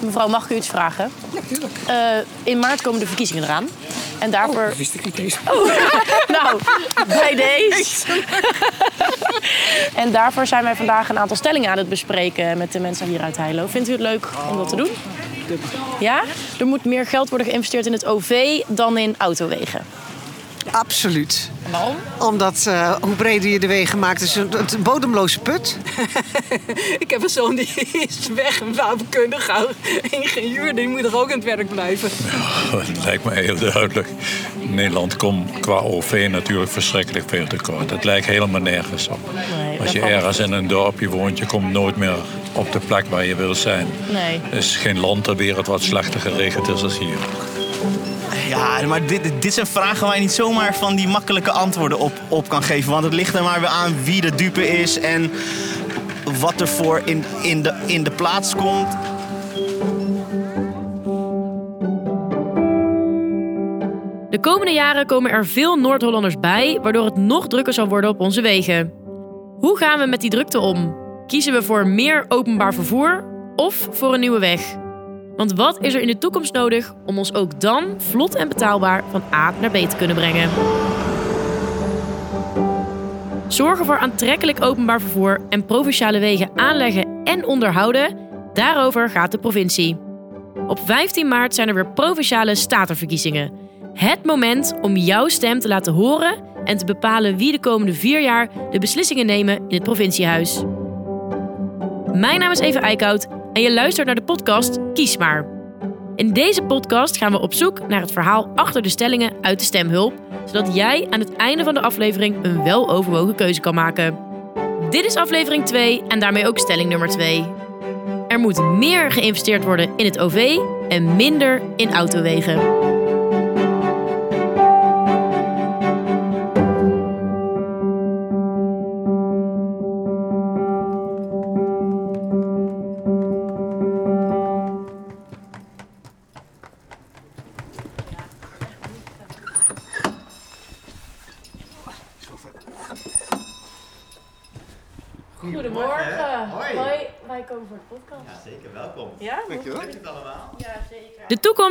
Mevrouw, mag ik u iets vragen? Natuurlijk. Eh, in maart komen de verkiezingen eraan. En daarvoor... Dat wist ik niet eens. Nou, bij deze. en daarvoor zijn wij vandaag een aantal stellingen aan het bespreken met de mensen hier uit Heilo. Vindt u het leuk om dat te doen? Ja? Er moet meer geld worden geïnvesteerd in het OV dan in autowegen. Absoluut. Waarom? Omdat eh, hoe breder je de wegen maakt, is een, een bodemloze put. Ik heb een zoon die is weg, een bouwkundige ingenieur. Die moet er ook aan het werk blijven. Het lijkt me heel duidelijk. Nederland komt qua OV natuurlijk verschrikkelijk veel tekort. Het lijkt helemaal nergens op. Nee, Als dat je ergens in een dorpje woont, je komt nooit meer op de plek waar je wil zijn. Nee. Er is geen land ter wereld wat slechter geregeld is als hier. Ja, maar dit, dit zijn vragen waar je niet zomaar van die makkelijke antwoorden op, op kan geven. Want het ligt er maar weer aan wie de dupe is en wat er voor in, in, de, in de plaats komt. De komende jaren komen er veel Noord-Hollanders bij, waardoor het nog drukker zal worden op onze wegen. Hoe gaan we met die drukte om? Kiezen we voor meer openbaar vervoer of voor een nieuwe weg? Want wat is er in de toekomst nodig om ons ook dan vlot en betaalbaar van A naar B te kunnen brengen? Zorgen voor aantrekkelijk openbaar vervoer en provinciale wegen aanleggen en onderhouden, daarover gaat de provincie. Op 15 maart zijn er weer provinciale statenverkiezingen. Het moment om jouw stem te laten horen en te bepalen wie de komende vier jaar de beslissingen nemen in het provinciehuis. Mijn naam is Eva Eickhout en je luistert naar de podcast Kies maar. In deze podcast gaan we op zoek naar het verhaal achter de stellingen uit de stemhulp, zodat jij aan het einde van de aflevering een weloverwogen keuze kan maken. Dit is aflevering 2 en daarmee ook stelling nummer 2. Er moet meer geïnvesteerd worden in het OV en minder in autowegen.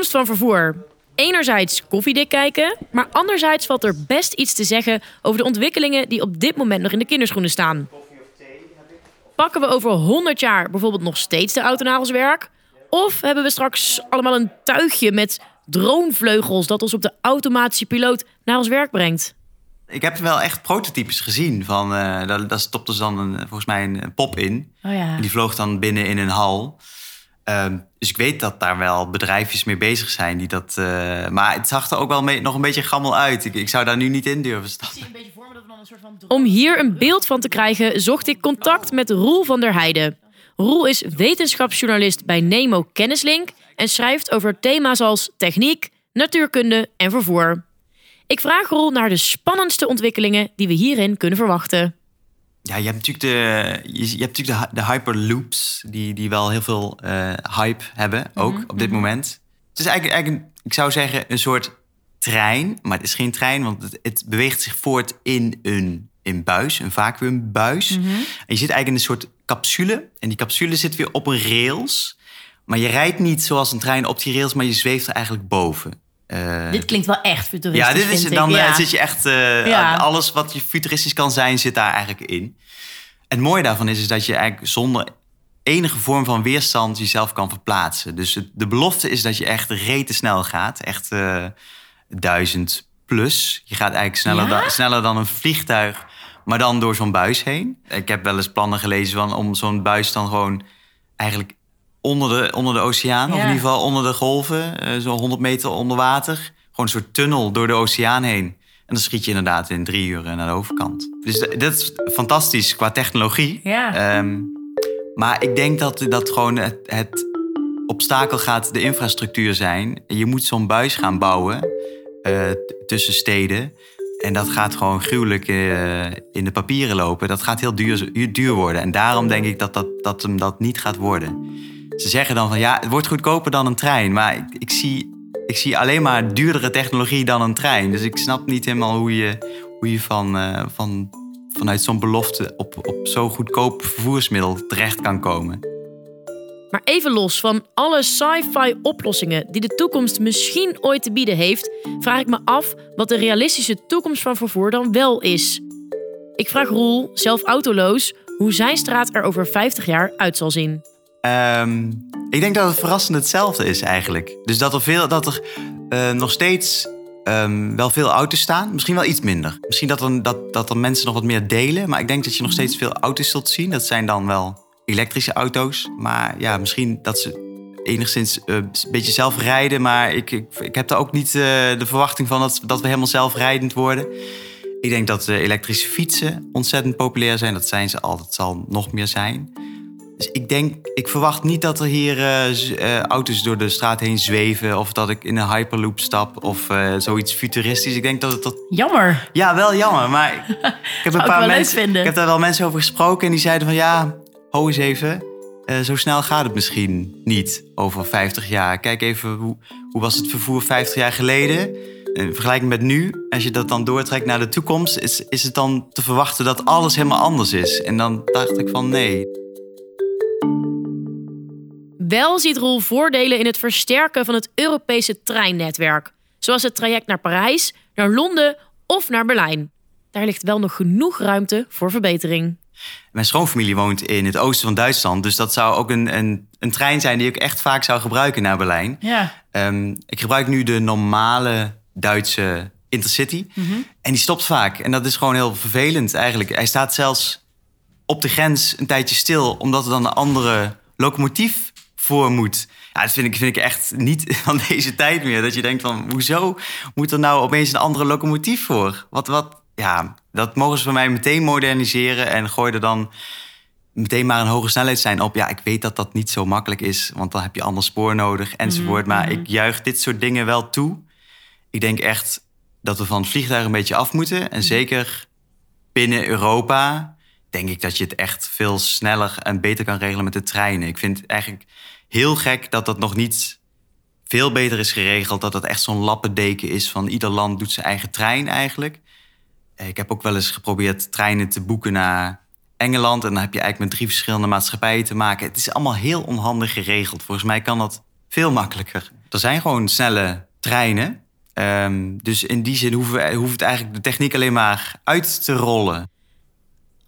Toekomst van vervoer. Enerzijds koffiedik kijken, maar anderzijds valt er best iets te zeggen over de ontwikkelingen die op dit moment nog in de kinderschoenen staan. Pakken we over 100 jaar bijvoorbeeld nog steeds de auto naar ons werk? Of hebben we straks allemaal een tuigje met droomvleugels dat ons op de automatische piloot naar ons werk brengt? Ik heb wel echt prototypes gezien. Van, eh, daar, daar stopte ze dan een, volgens mij een, een pop in. Oh ja. En die vloog dan binnen in een hal. Ehm, dus ik weet dat daar wel bedrijfjes mee bezig zijn. Die dat, eh, maar het zag er ook wel mee- nog een beetje gammel uit. Ik, ik zou daar nu niet in durven stappen. Om hier een beeld van te krijgen, zocht ik contact met Roel van der Heijden. Roel is wetenschapsjournalist bij Nemo Kennislink en schrijft over thema's als techniek, natuurkunde en vervoer. Ik vraag Roel naar de spannendste ontwikkelingen die we hierin kunnen verwachten. Ja, je hebt natuurlijk de, je, je hebt natuurlijk de, de hyperloops. Die, die wel heel veel eh, hype hebben, ook op dit moment. Het is eigenlijk, eigenlijk een- ik zou zeggen, een soort trein. Maar het is geen trein, want het, het beweegt zich voort in een, een buis. Een vacuümbuis. En je zit eigenlijk in een soort capsule. En die capsule zit weer op een rails. Maar je rijdt niet zoals een trein op die rails, maar je zweeft er eigenlijk boven. Eh, Dit klinkt wel echt futuristisch. ja, dit is, dan eh, Ja. zit je echt... eh, Ja. Alles wat je futuristisch kan zijn, zit daar eigenlijk in. Het mooie daarvan is, is dat je eigenlijk zonder enige vorm van weerstand jezelf kan verplaatsen. Dus het- de belofte is dat je echt rete snel gaat. Echt eh, duizend plus. Je gaat eigenlijk sneller, Ja? dan, sneller dan een vliegtuig, maar dan door zo'n buis heen. Ik heb wel eens plannen gelezen van, om zo'n buis dan gewoon eigenlijk onder de, onder de oceaan, of in ieder geval onder de golven, eh, zo'n 100 meter onder water. Gewoon een soort tunnel door de oceaan heen. En dan schiet je inderdaad in drie uur naar de overkant. Dus dat is fantastisch qua technologie. Ja. Ehm, maar ik denk dat dat gewoon het, het obstakel gaat de infrastructuur zijn. Je moet zo'n buis gaan bouwen eh, tussen steden. En dat gaat gewoon gruwelijk eh, in de papieren lopen. Dat gaat heel duur, duur worden. En daarom denk ik dat, dat, dat hem dat niet gaat worden. Ze zeggen dan van ja, het wordt goedkoper dan een trein. Maar ik, ik, zie, ik zie alleen maar duurdere technologie dan een trein. Dus ik snap niet helemaal hoe je, hoe je van, eh, van, vanuit zo'n belofte op, op zo'n goedkoop vervoersmiddel terecht kan komen. Maar even los van alle sci-fi oplossingen die de toekomst misschien ooit te bieden heeft, vraag ik me af wat de realistische toekomst van vervoer dan wel is. Ik vraag Roel, zelf autoloos, hoe zijn straat er over 50 jaar uit zal zien. Ehm, ik denk dat het verrassend hetzelfde is eigenlijk. Dus dat er, veel, dat er eh, nog steeds ehm, wel veel auto's staan. Misschien wel iets minder. Misschien dat er, dat, dat er mensen nog wat meer delen. Maar ik denk dat je nog steeds veel auto's zult zien. Dat zijn dan wel elektrische auto's. Maar ja, misschien dat ze enigszins eh, een beetje zelfrijden. Maar ik, ik, ik heb daar ook niet eh, de verwachting van dat, dat we helemaal zelfrijdend worden. Ik denk dat elektrische fietsen ontzettend populair zijn. Dat zijn ze al, dat zal nog meer zijn. Dus ik denk, ik verwacht niet dat er hier eh, eh, auto's door de straat heen zweven. Of dat ik in een hyperloop stap of eh, zoiets futuristisch. Ik denk dat het dat Jammer. ja, wel jammer. Maar ik heb een paar mensen. vinden. Ik heb daar wel mensen over gesproken en die zeiden van ja, ho eens even. zo snel gaat het misschien niet over 50 jaar. Kijk even, hoe, hoe was het vervoer 50 jaar geleden? In vergelijking met nu, als je dat dan doortrekt naar de toekomst, is, is het dan te verwachten dat alles helemaal anders is. En dan dacht ik van nee. Wel ziet Roel voordelen in het versterken van het Europese treinnetwerk. Zoals het traject naar Parijs, naar Londen of naar Berlijn. Daar ligt wel nog genoeg ruimte voor verbetering. Mijn schoonfamilie woont in het oosten van Duitsland. Dus dat zou ook een, een, een trein zijn die ik echt vaak zou gebruiken naar Berlijn. Ja. Ehm, ik gebruik nu de normale Duitse Intercity. En die stopt vaak. En dat is gewoon heel vervelend eigenlijk. Hij staat zelfs op de grens een tijdje stil, omdat er dan een andere locomotief voor moet. Ja, dat vind ik, vind ik echt niet van deze tijd meer. Dat je denkt van, hoezo moet er nou opeens een andere locomotief voor? Wat, wat, ja, dat mogen ze voor mij meteen moderniseren en gooi er dan meteen maar een hoge snelheidslijn op. Ja, ik weet dat dat niet zo makkelijk is, want dan heb je ander spoor nodig enzovoort. Maar ik juich dit soort dingen wel toe. Ik denk echt dat we van het vliegtuig een beetje af moeten. En zeker binnen Europa denk ik dat je het echt veel sneller en beter kan regelen met de treinen. Ik vind eigenlijk heel gek dat dat nog niet veel beter is geregeld. Dat dat echt zo'n lappendeken is van ieder land doet zijn eigen trein eigenlijk. Eh, Ik heb ook wel eens geprobeerd treinen te boeken naar Engeland. En dan heb je eigenlijk met drie verschillende maatschappijen te maken. Het is allemaal heel onhandig geregeld. Volgens mij kan dat veel makkelijker. Er zijn gewoon snelle treinen. Ehm, dus in die zin hoeven we, hoeft eigenlijk de techniek alleen maar uit te rollen.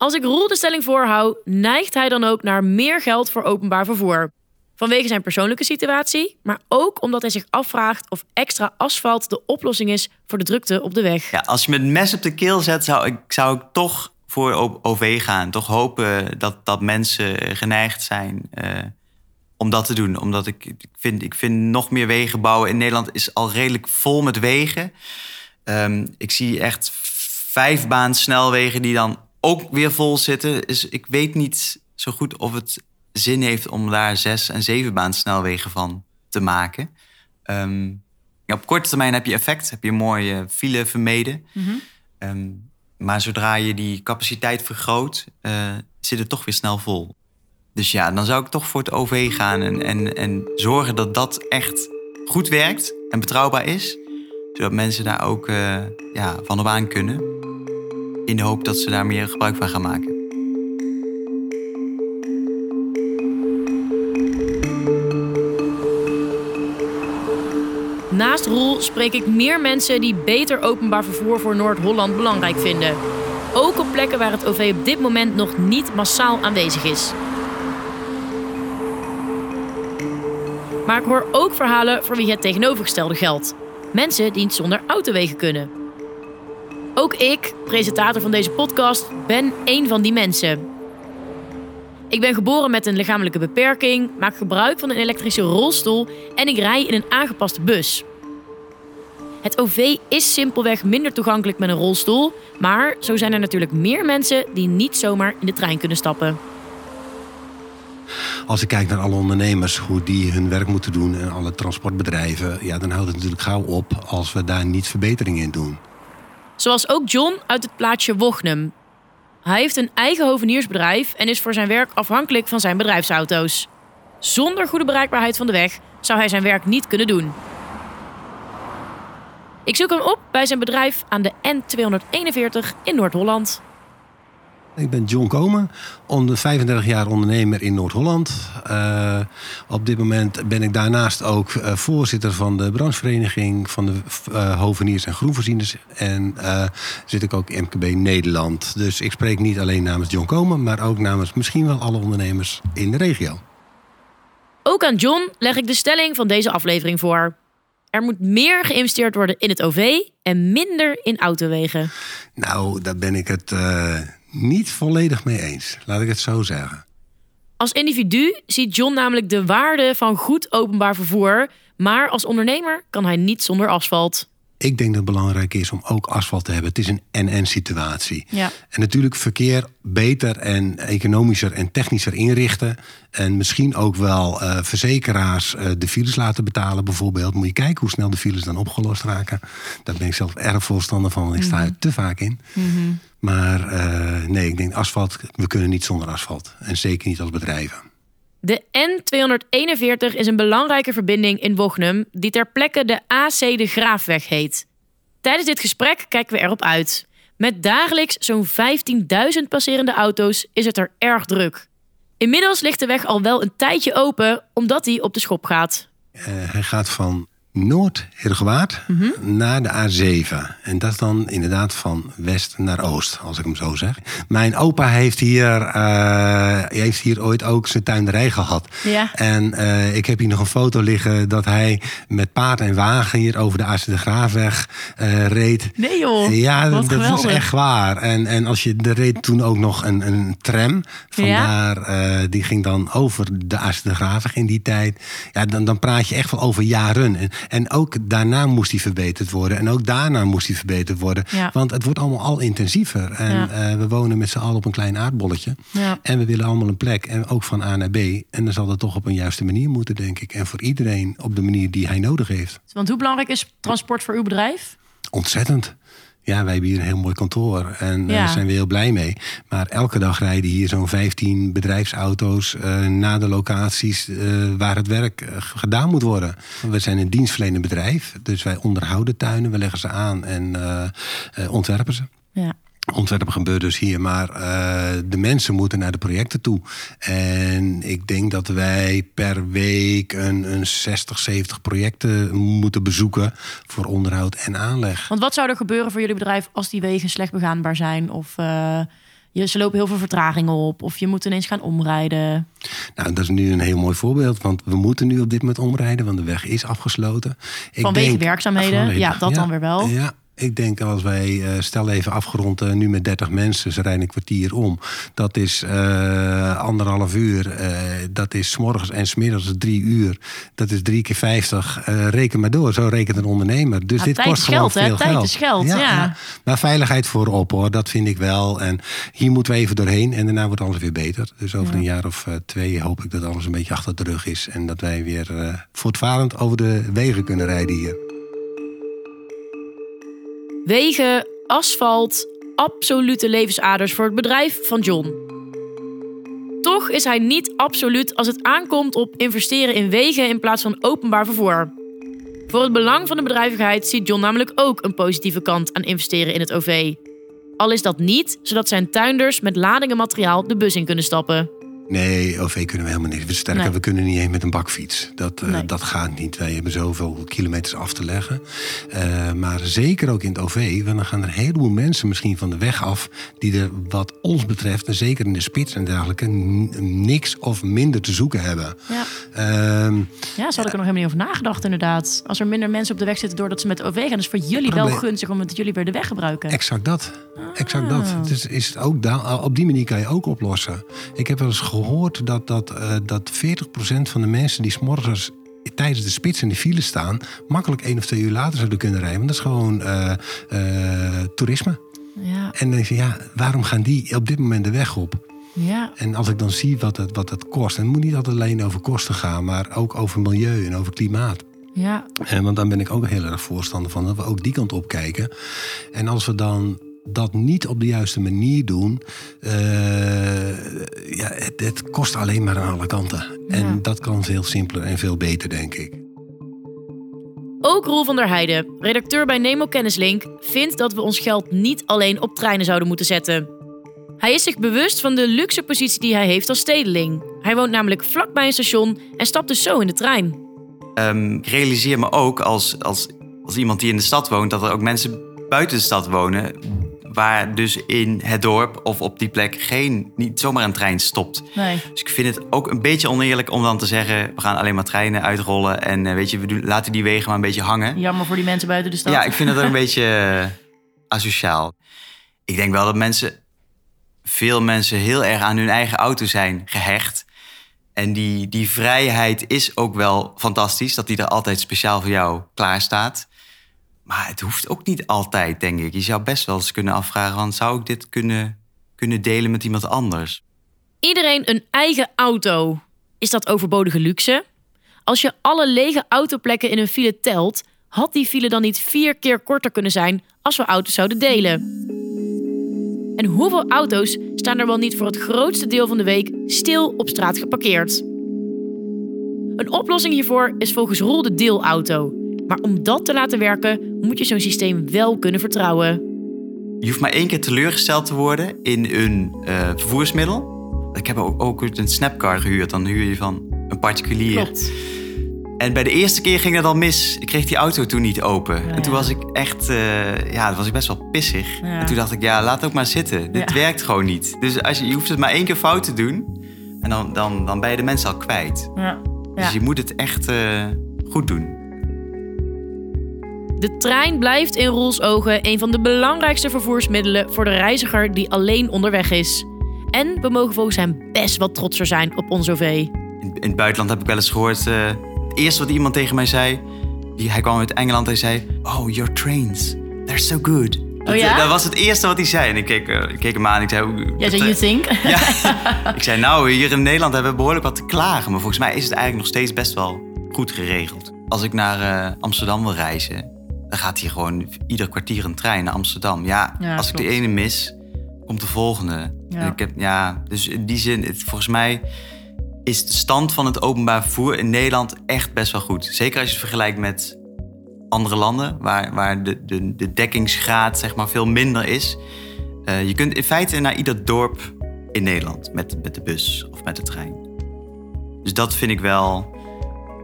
Als ik Roel de stelling voorhoud, neigt hij dan ook naar meer geld voor openbaar vervoer. Vanwege zijn persoonlijke situatie, maar ook omdat hij zich afvraagt of extra asfalt de oplossing is voor de drukte op de weg. Ja, als je me mes op de keel zet, zou ik, zou ik toch voor OV gaan. Toch hopen dat, dat mensen geneigd zijn eh, om dat te doen. Omdat ik, ik, vind, ik vind nog meer wegen bouwen. In Nederland is al redelijk vol met wegen. Ehm, ik zie echt vijf baan snelwegen die dan ook weer vol zitten. Dus ik weet niet zo goed of het zin heeft om daar zes en zeven baan snelwegen van te maken. Ehm, ja, op korte termijn heb je effect, heb je mooie file vermeden. Ehm, maar zodra je die capaciteit vergroot, eh, zit het toch weer snel vol. Dus ja, dan zou ik toch voor het OV gaan en, en, en zorgen dat dat echt goed werkt en betrouwbaar is. Zodat mensen daar ook eh, ja, van op aan kunnen. In de hoop dat ze daar meer gebruik van gaan maken. Naast Roel spreek ik meer mensen die beter openbaar vervoer voor Noord-Holland belangrijk vinden. Ook op plekken waar het OV op dit moment nog niet massaal aanwezig is. Maar ik hoor ook verhalen voor wie het tegenovergestelde geldt. Mensen die zonder autowegen kunnen. Ook ik, presentator van deze podcast, ben één van die mensen. Ik ben geboren met een lichamelijke beperking, maak gebruik van een elektrische rolstoel en ik rij in een aangepaste bus. Het OV is simpelweg minder toegankelijk met een rolstoel, maar zo zijn er natuurlijk meer mensen die niet zomaar in de trein kunnen stappen. Als ik kijk naar alle ondernemers, hoe die hun werk moeten doen en alle transportbedrijven, ja, dan houdt het natuurlijk gauw op als we daar niet verbeteringen in doen. Zoals ook John uit het plaatsje Wochnum. Hij heeft een eigen hoveniersbedrijf en is voor zijn werk afhankelijk van zijn bedrijfsauto's. Zonder goede bereikbaarheid van de weg zou hij zijn werk niet kunnen doen. Ik zoek hem op bij zijn bedrijf aan de N241 in Noord-Holland. Ik ben John Komen, onder 35 jaar ondernemer in Noord-Holland. Uh, op dit moment ben ik daarnaast ook uh, voorzitter van de branchevereniging van de uh, hoveniers en groenvoorzieners. En zit ik ook in MKB Nederland. Dus ik spreek niet alleen namens John Komen, maar ook namens misschien wel alle ondernemers in de regio. Ook aan John leg ik de stelling van deze aflevering voor. Er moet meer geïnvesteerd worden in het OV en minder in autowegen. Nou, daar ben ik het niet volledig mee eens. Laat ik het zo zeggen. Als individu ziet John namelijk de waarde van goed openbaar vervoer. Maar als ondernemer kan hij niet zonder asfalt. Ik denk dat het belangrijk is om ook asfalt te hebben. Het is een en-en situatie. Ja. En natuurlijk verkeer beter en economischer en technischer inrichten. En misschien ook wel uh, verzekeraars uh, de files laten betalen bijvoorbeeld. Moet je kijken hoe snel de files dan opgelost raken. Daar ben ik zelf erg voorstander van. Ik sta er te vaak in. Mm -hmm. Maar uh, nee, ik denk asfalt, we kunnen niet zonder asfalt. En zeker niet als bedrijven. De N241 is een belangrijke verbinding in Wognum, die ter plekke de AC de Graafweg heet. Tijdens dit gesprek kijken we erop uit. Met dagelijks zo'n 15.000 passerende auto's is het er erg druk. Inmiddels ligt de weg al wel een tijdje open, omdat hij op de schop gaat. Uh, hij gaat van Noord-Hergewaard mm -hmm. naar de A7. En dat is dan inderdaad van west naar oost, als ik hem zo zeg. Mijn opa heeft hier, uh, heeft hier ooit ook zijn tuinderij gehad. Ja. En uh, ik heb hier nog een foto liggen dat hij met paard en wagen hier over de Assen de Graafweg uh, reed. Nee joh, Ja, dat geweldig. is echt waar. En, en als je, er reed toen ook nog een, een tram. Vandaar, ja. die ging dan over de Assen de Graafweg in die tijd. Ja, dan, dan praat je echt wel over jaren. En, ook daarna moest hij verbeterd worden. En ook daarna moest hij verbeterd worden. Ja. Want het wordt allemaal al intensiever. En Ja. uh, we wonen met z'n allen op een klein aardbolletje. Ja. En we willen allemaal een plek. En ook van A naar B. En dan zal dat toch op een juiste manier moeten, denk ik. En voor iedereen op de manier die hij nodig heeft. Want hoe belangrijk is transport voor uw bedrijf? Ontzettend. Ja, wij hebben hier een heel mooi kantoor en daar Ja. zijn we heel blij mee. Maar elke dag rijden hier zo'n 15 bedrijfsauto's uh, naar de locaties uh, waar het werk gedaan moet worden. We zijn een dienstverlenend bedrijf, dus wij onderhouden tuinen, we leggen ze aan en ontwerpen ze. Ja. Ontwerpen gebeurt dus hier, maar uh, de mensen moeten naar de projecten toe. En ik denk dat wij per week een, een 60, 70 projecten moeten bezoeken voor onderhoud en aanleg. Want wat zou er gebeuren voor jullie bedrijf als die wegen slecht begaanbaar zijn? Of uh, je, ze lopen heel veel vertragingen op? Of je moet ineens gaan omrijden? Nou, dat is nu een heel mooi voorbeeld. Want we moeten nu op dit moment omrijden, want de weg is afgesloten. Ik vanwege denk, werkzaamheden? Ja, dat ja, dan weer wel. Ja, ik denk als wij, uh, stel even afgerond, uh, nu met 30 mensen, ze rijden een kwartier om. Dat is uh, anderhalf uur. dat is s morgens en smiddags drie uur. Dat is drie keer 50. reken maar door, zo rekent een ondernemer. Dus ja, dit kost gewoon geld, veel hè? geld. Tijd is geld, ja, ja. Maar veiligheid voorop hoor, dat vind ik wel. En hier moeten we even doorheen en daarna wordt alles weer beter. Dus over een jaar of twee hoop ik dat alles een beetje achter de rug is. En dat wij weer voortvarend over de wegen kunnen rijden hier. Wegen, asfalt, absolute levensaders voor het bedrijf van John. Toch is hij niet absoluut als het aankomt op investeren in wegen in plaats van openbaar vervoer. Voor het belang van de bedrijvigheid ziet John namelijk ook een positieve kant aan investeren in het OV. Al is dat niet zodat zijn tuinders met ladingen materiaal de bus in kunnen stappen. Nee, OV kunnen we helemaal niet. Sterker, Nee. we kunnen niet eens met een bakfiets. Dat, eh, dat gaat niet. Wij hebben zoveel kilometers af te leggen. Eh, maar zeker ook in het OV. Want dan gaan er een heleboel mensen misschien van de weg af... die er wat ons betreft, en zeker in de spits en dergelijke... niks of minder te zoeken hebben. Ja, Ehm, ja zo had ik er nog helemaal niet over nagedacht inderdaad. Als er minder mensen op de weg zitten doordat ze met OV gaan... is het voor jullie wel gunstig omdat jullie weer de weg gebruiken. Exact dat. Exact dat. Dus is het ook op die manier kan je ook oplossen. Ik heb wel eens gehoord dat, dat, eh, dat 40% van de mensen die s'morgens tijdens de spits in de file staan, makkelijk één of twee uur later zouden kunnen rijden. Want dat is gewoon eh, eh, toerisme. Ja, En dan denk je, ja, waarom gaan die op dit moment de weg op? ja. En als ik dan zie wat het, wat het kost, en het moet niet altijd alleen over kosten gaan, maar ook over milieu en over klimaat. ja. En want dan ben ik ook heel erg voorstander van dat we ook die kant op kijken. En als we dan dat niet op de juiste manier doen, eh, ja, het, het kost alleen maar aan alle kanten. Ja. En dat kan veel simpeler en veel beter, denk ik. Ook Roel van der Heijden, redacteur bij Nemo Kennislink, vindt dat we ons geld niet alleen op treinen zouden moeten zetten. Hij is zich bewust van de luxe positie die hij heeft als stedeling. Hij woont namelijk vlakbij een station en stapt dus zo in de trein. Ehm, ik realiseer me ook als, als, als iemand die in de stad woont... dat er ook mensen buiten de stad wonen... waar dus in het dorp of op die plek geen, niet zomaar een trein stopt. Nee. Dus ik vind het ook een beetje oneerlijk om dan te zeggen... we gaan alleen maar treinen uitrollen en eh, weet je, we doen, laten die wegen maar een beetje hangen. Jammer voor die mensen buiten de stad. Ja, ik vind dat ook een beetje eh, asociaal. Ik denk wel dat mensen, veel mensen heel erg aan hun eigen auto zijn gehecht. En die, die vrijheid is ook wel fantastisch, dat die er altijd speciaal voor jou klaar staat. Maar het hoeft ook niet altijd, denk ik. Je zou best wel eens kunnen afvragen, want zou ik dit kunnen, kunnen delen met iemand anders? Iedereen een eigen auto. Is dat overbodige luxe? Als je alle lege autoplekken in een file telt, had die file dan niet vier keer korter kunnen zijn als we auto's zouden delen? En hoeveel auto's staan er wel niet voor het grootste deel van de week stil op straat geparkeerd? Een oplossing hiervoor is volgens Roel de deelauto. Maar om dat te laten werken, moet je zo'n systeem wel kunnen vertrouwen. Je hoeft maar één keer teleurgesteld te worden in een eh, vervoersmiddel. Ik heb ook, ook een snapcar gehuurd. Dan huur je van een particulier. Klopt. En bij de eerste keer ging het al mis. Ik kreeg die auto toen niet open. Ja, en toen ja. was ik echt, eh, ja, was ik best wel pissig. Ja. En toen dacht ik, ja, laat ook maar zitten. Dit werkt gewoon niet. Dus als je, je hoeft het maar één keer fout te doen. En dan, dan, dan ben je de mensen al kwijt. Dus je moet het echt eh, goed doen. De trein blijft in Roels ogen een van de belangrijkste vervoersmiddelen voor de reiziger die alleen onderweg is. En we mogen volgens hem best wat trotser zijn op ons OV. In, in het buitenland heb ik wel eens gehoord. eh, het eerste wat iemand tegen mij zei. Die, hij kwam uit Engeland en zei: Oh, your trains. They're so good. Dat, ja? dat was het eerste wat hij zei. En ik keek, eh, ik keek hem aan en ik zei... Ja, you eh, think? Ja. ik zei, nou, hier in Nederland hebben we behoorlijk wat te klagen. Maar volgens mij is het eigenlijk nog steeds best wel goed geregeld. Als ik naar Amsterdam wil reizen, dan gaat hier gewoon ieder kwartier een trein naar Amsterdam. Ja, Ja, als ik de ene mis, komt de volgende. Ja. Ik heb, ja, dus in die zin, het, volgens mij is de stand van het openbaar vervoer in Nederland echt best wel goed. Zeker als je het vergelijkt met andere landen, waar, waar de, de, de dekkingsgraad zeg maar, veel minder is. Eh, je kunt in feite naar ieder dorp in Nederland met, met de bus of met de trein. Dus dat vind ik wel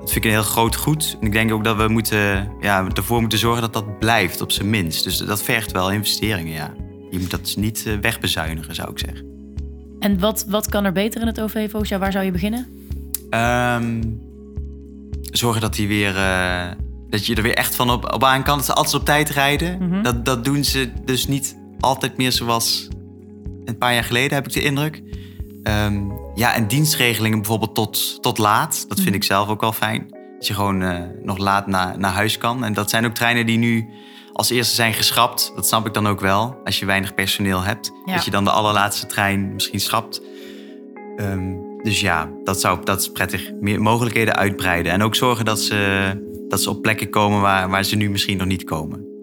dat vind ik een heel groot goed. En ik denk ook dat we moeten, ja, ervoor moeten zorgen dat dat blijft, op zijn minst. Dus dat vergt wel investeringen, ja. Je moet dat niet eh, wegbezuinigen, zou ik zeggen. En wat, wat kan er beter in het OV volgens jou? Waar zou je beginnen? Ehm, zorgen dat, die weer, eh, dat je er weer echt van op, op aan kan. Dat ze altijd op tijd rijden. Mhm. dat, dat doen ze dus niet altijd meer zoals een paar jaar geleden, heb ik de indruk. Ehm, ja, en dienstregelingen bijvoorbeeld tot, tot laat. Dat vind ik zelf ook wel fijn. Dat je gewoon eh, nog laat naar, naar huis kan. En dat zijn ook treinen die nu als eerste zijn geschrapt. Dat snap ik dan ook wel. Als je weinig personeel hebt. Ja. Dat je dan de allerlaatste trein misschien schrapt. Ehm, dus ja, dat, zou, dat is prettig. Meer mogelijkheden uitbreiden. En ook zorgen dat ze, dat ze op plekken komen waar, waar ze nu misschien nog niet komen.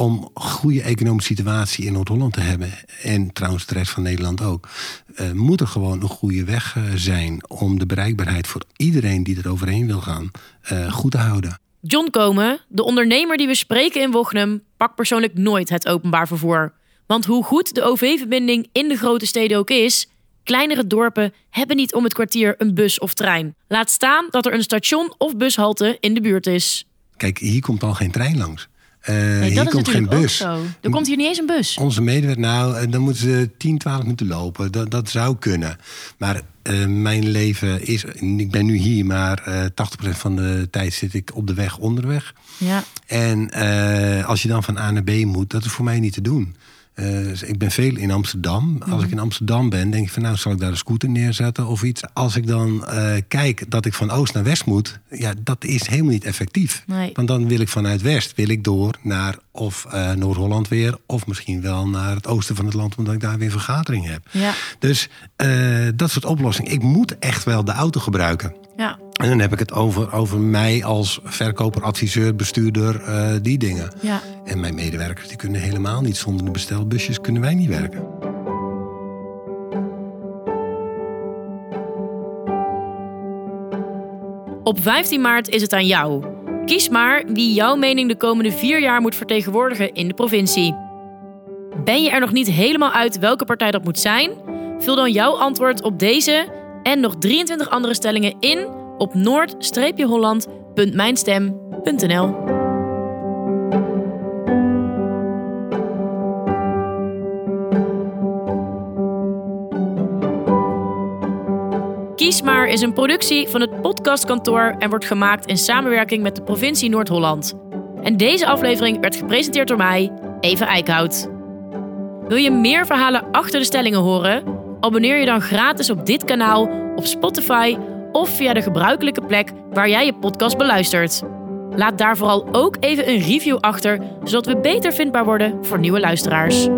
Om een goede economische situatie in Noord-Holland te hebben, en trouwens de rest van Nederland ook, eh, moet er gewoon een goede weg eh, zijn om de bereikbaarheid voor iedereen die er overheen wil gaan eh, goed te houden. John Komen, de ondernemer die we spreken in Wochnum, pakt persoonlijk nooit het openbaar vervoer. Want hoe goed de OV-verbinding in de grote steden ook is, kleinere dorpen hebben niet om het kwartier een bus of trein. Laat staan dat er een station of bushalte in de buurt is. Kijk, hier komt al geen trein langs. Eh, Nee, hier dat is komt geen bus. zo. Er komt hier niet eens een bus. Onze medewerker, nou, eh, dan moeten ze 10, 12 minuten lopen. Dat, dat zou kunnen. Maar eh, mijn leven is. Ik ben nu hier, maar eh 80% van de tijd zit ik op de weg onderweg. Ja. En als je dan van A naar B moet, dat is voor mij niet te doen. Dus ik ben veel in Amsterdam. Als Mhm. ik in Amsterdam ben, denk ik van nou, zal ik daar een scooter neerzetten of iets. Als ik dan eh, kijk dat ik van oost naar west moet, ja, dat is helemaal niet effectief. Nee. Want dan wil ik vanuit west wil ik door naar of eh, Noord-Holland weer, of misschien wel naar het oosten van het land, omdat ik daar weer vergadering heb. Ja. Dus dat soort oplossingen. Ik moet echt wel de auto gebruiken. Ja. En dan heb ik het over, over mij als verkoper, adviseur, bestuurder, eh, die dingen. Ja. En mijn medewerkers die kunnen helemaal niet. Zonder de bestelbusjes kunnen wij niet werken. Op 15 maart is het aan jou. Kies maar wie jouw mening de komende vier jaar moet vertegenwoordigen in de provincie. Ben je er nog niet helemaal uit welke partij dat moet zijn? Vul dan jouw antwoord op deze en nog 23 andere stellingen in op noord-holland.mijnstem.nl. Kies maar is een productie van het podcastkantoor en wordt gemaakt in samenwerking met de provincie Noord-Holland. En deze aflevering werd gepresenteerd door mij, Eva Eickhout. Wil je meer verhalen achter de stellingen horen? Abonneer je dan gratis op dit kanaal op Spotify of via de gebruikelijke plek waar jij je podcast beluistert. Laat daar vooral ook even een review achter, zodat we beter vindbaar worden voor nieuwe luisteraars.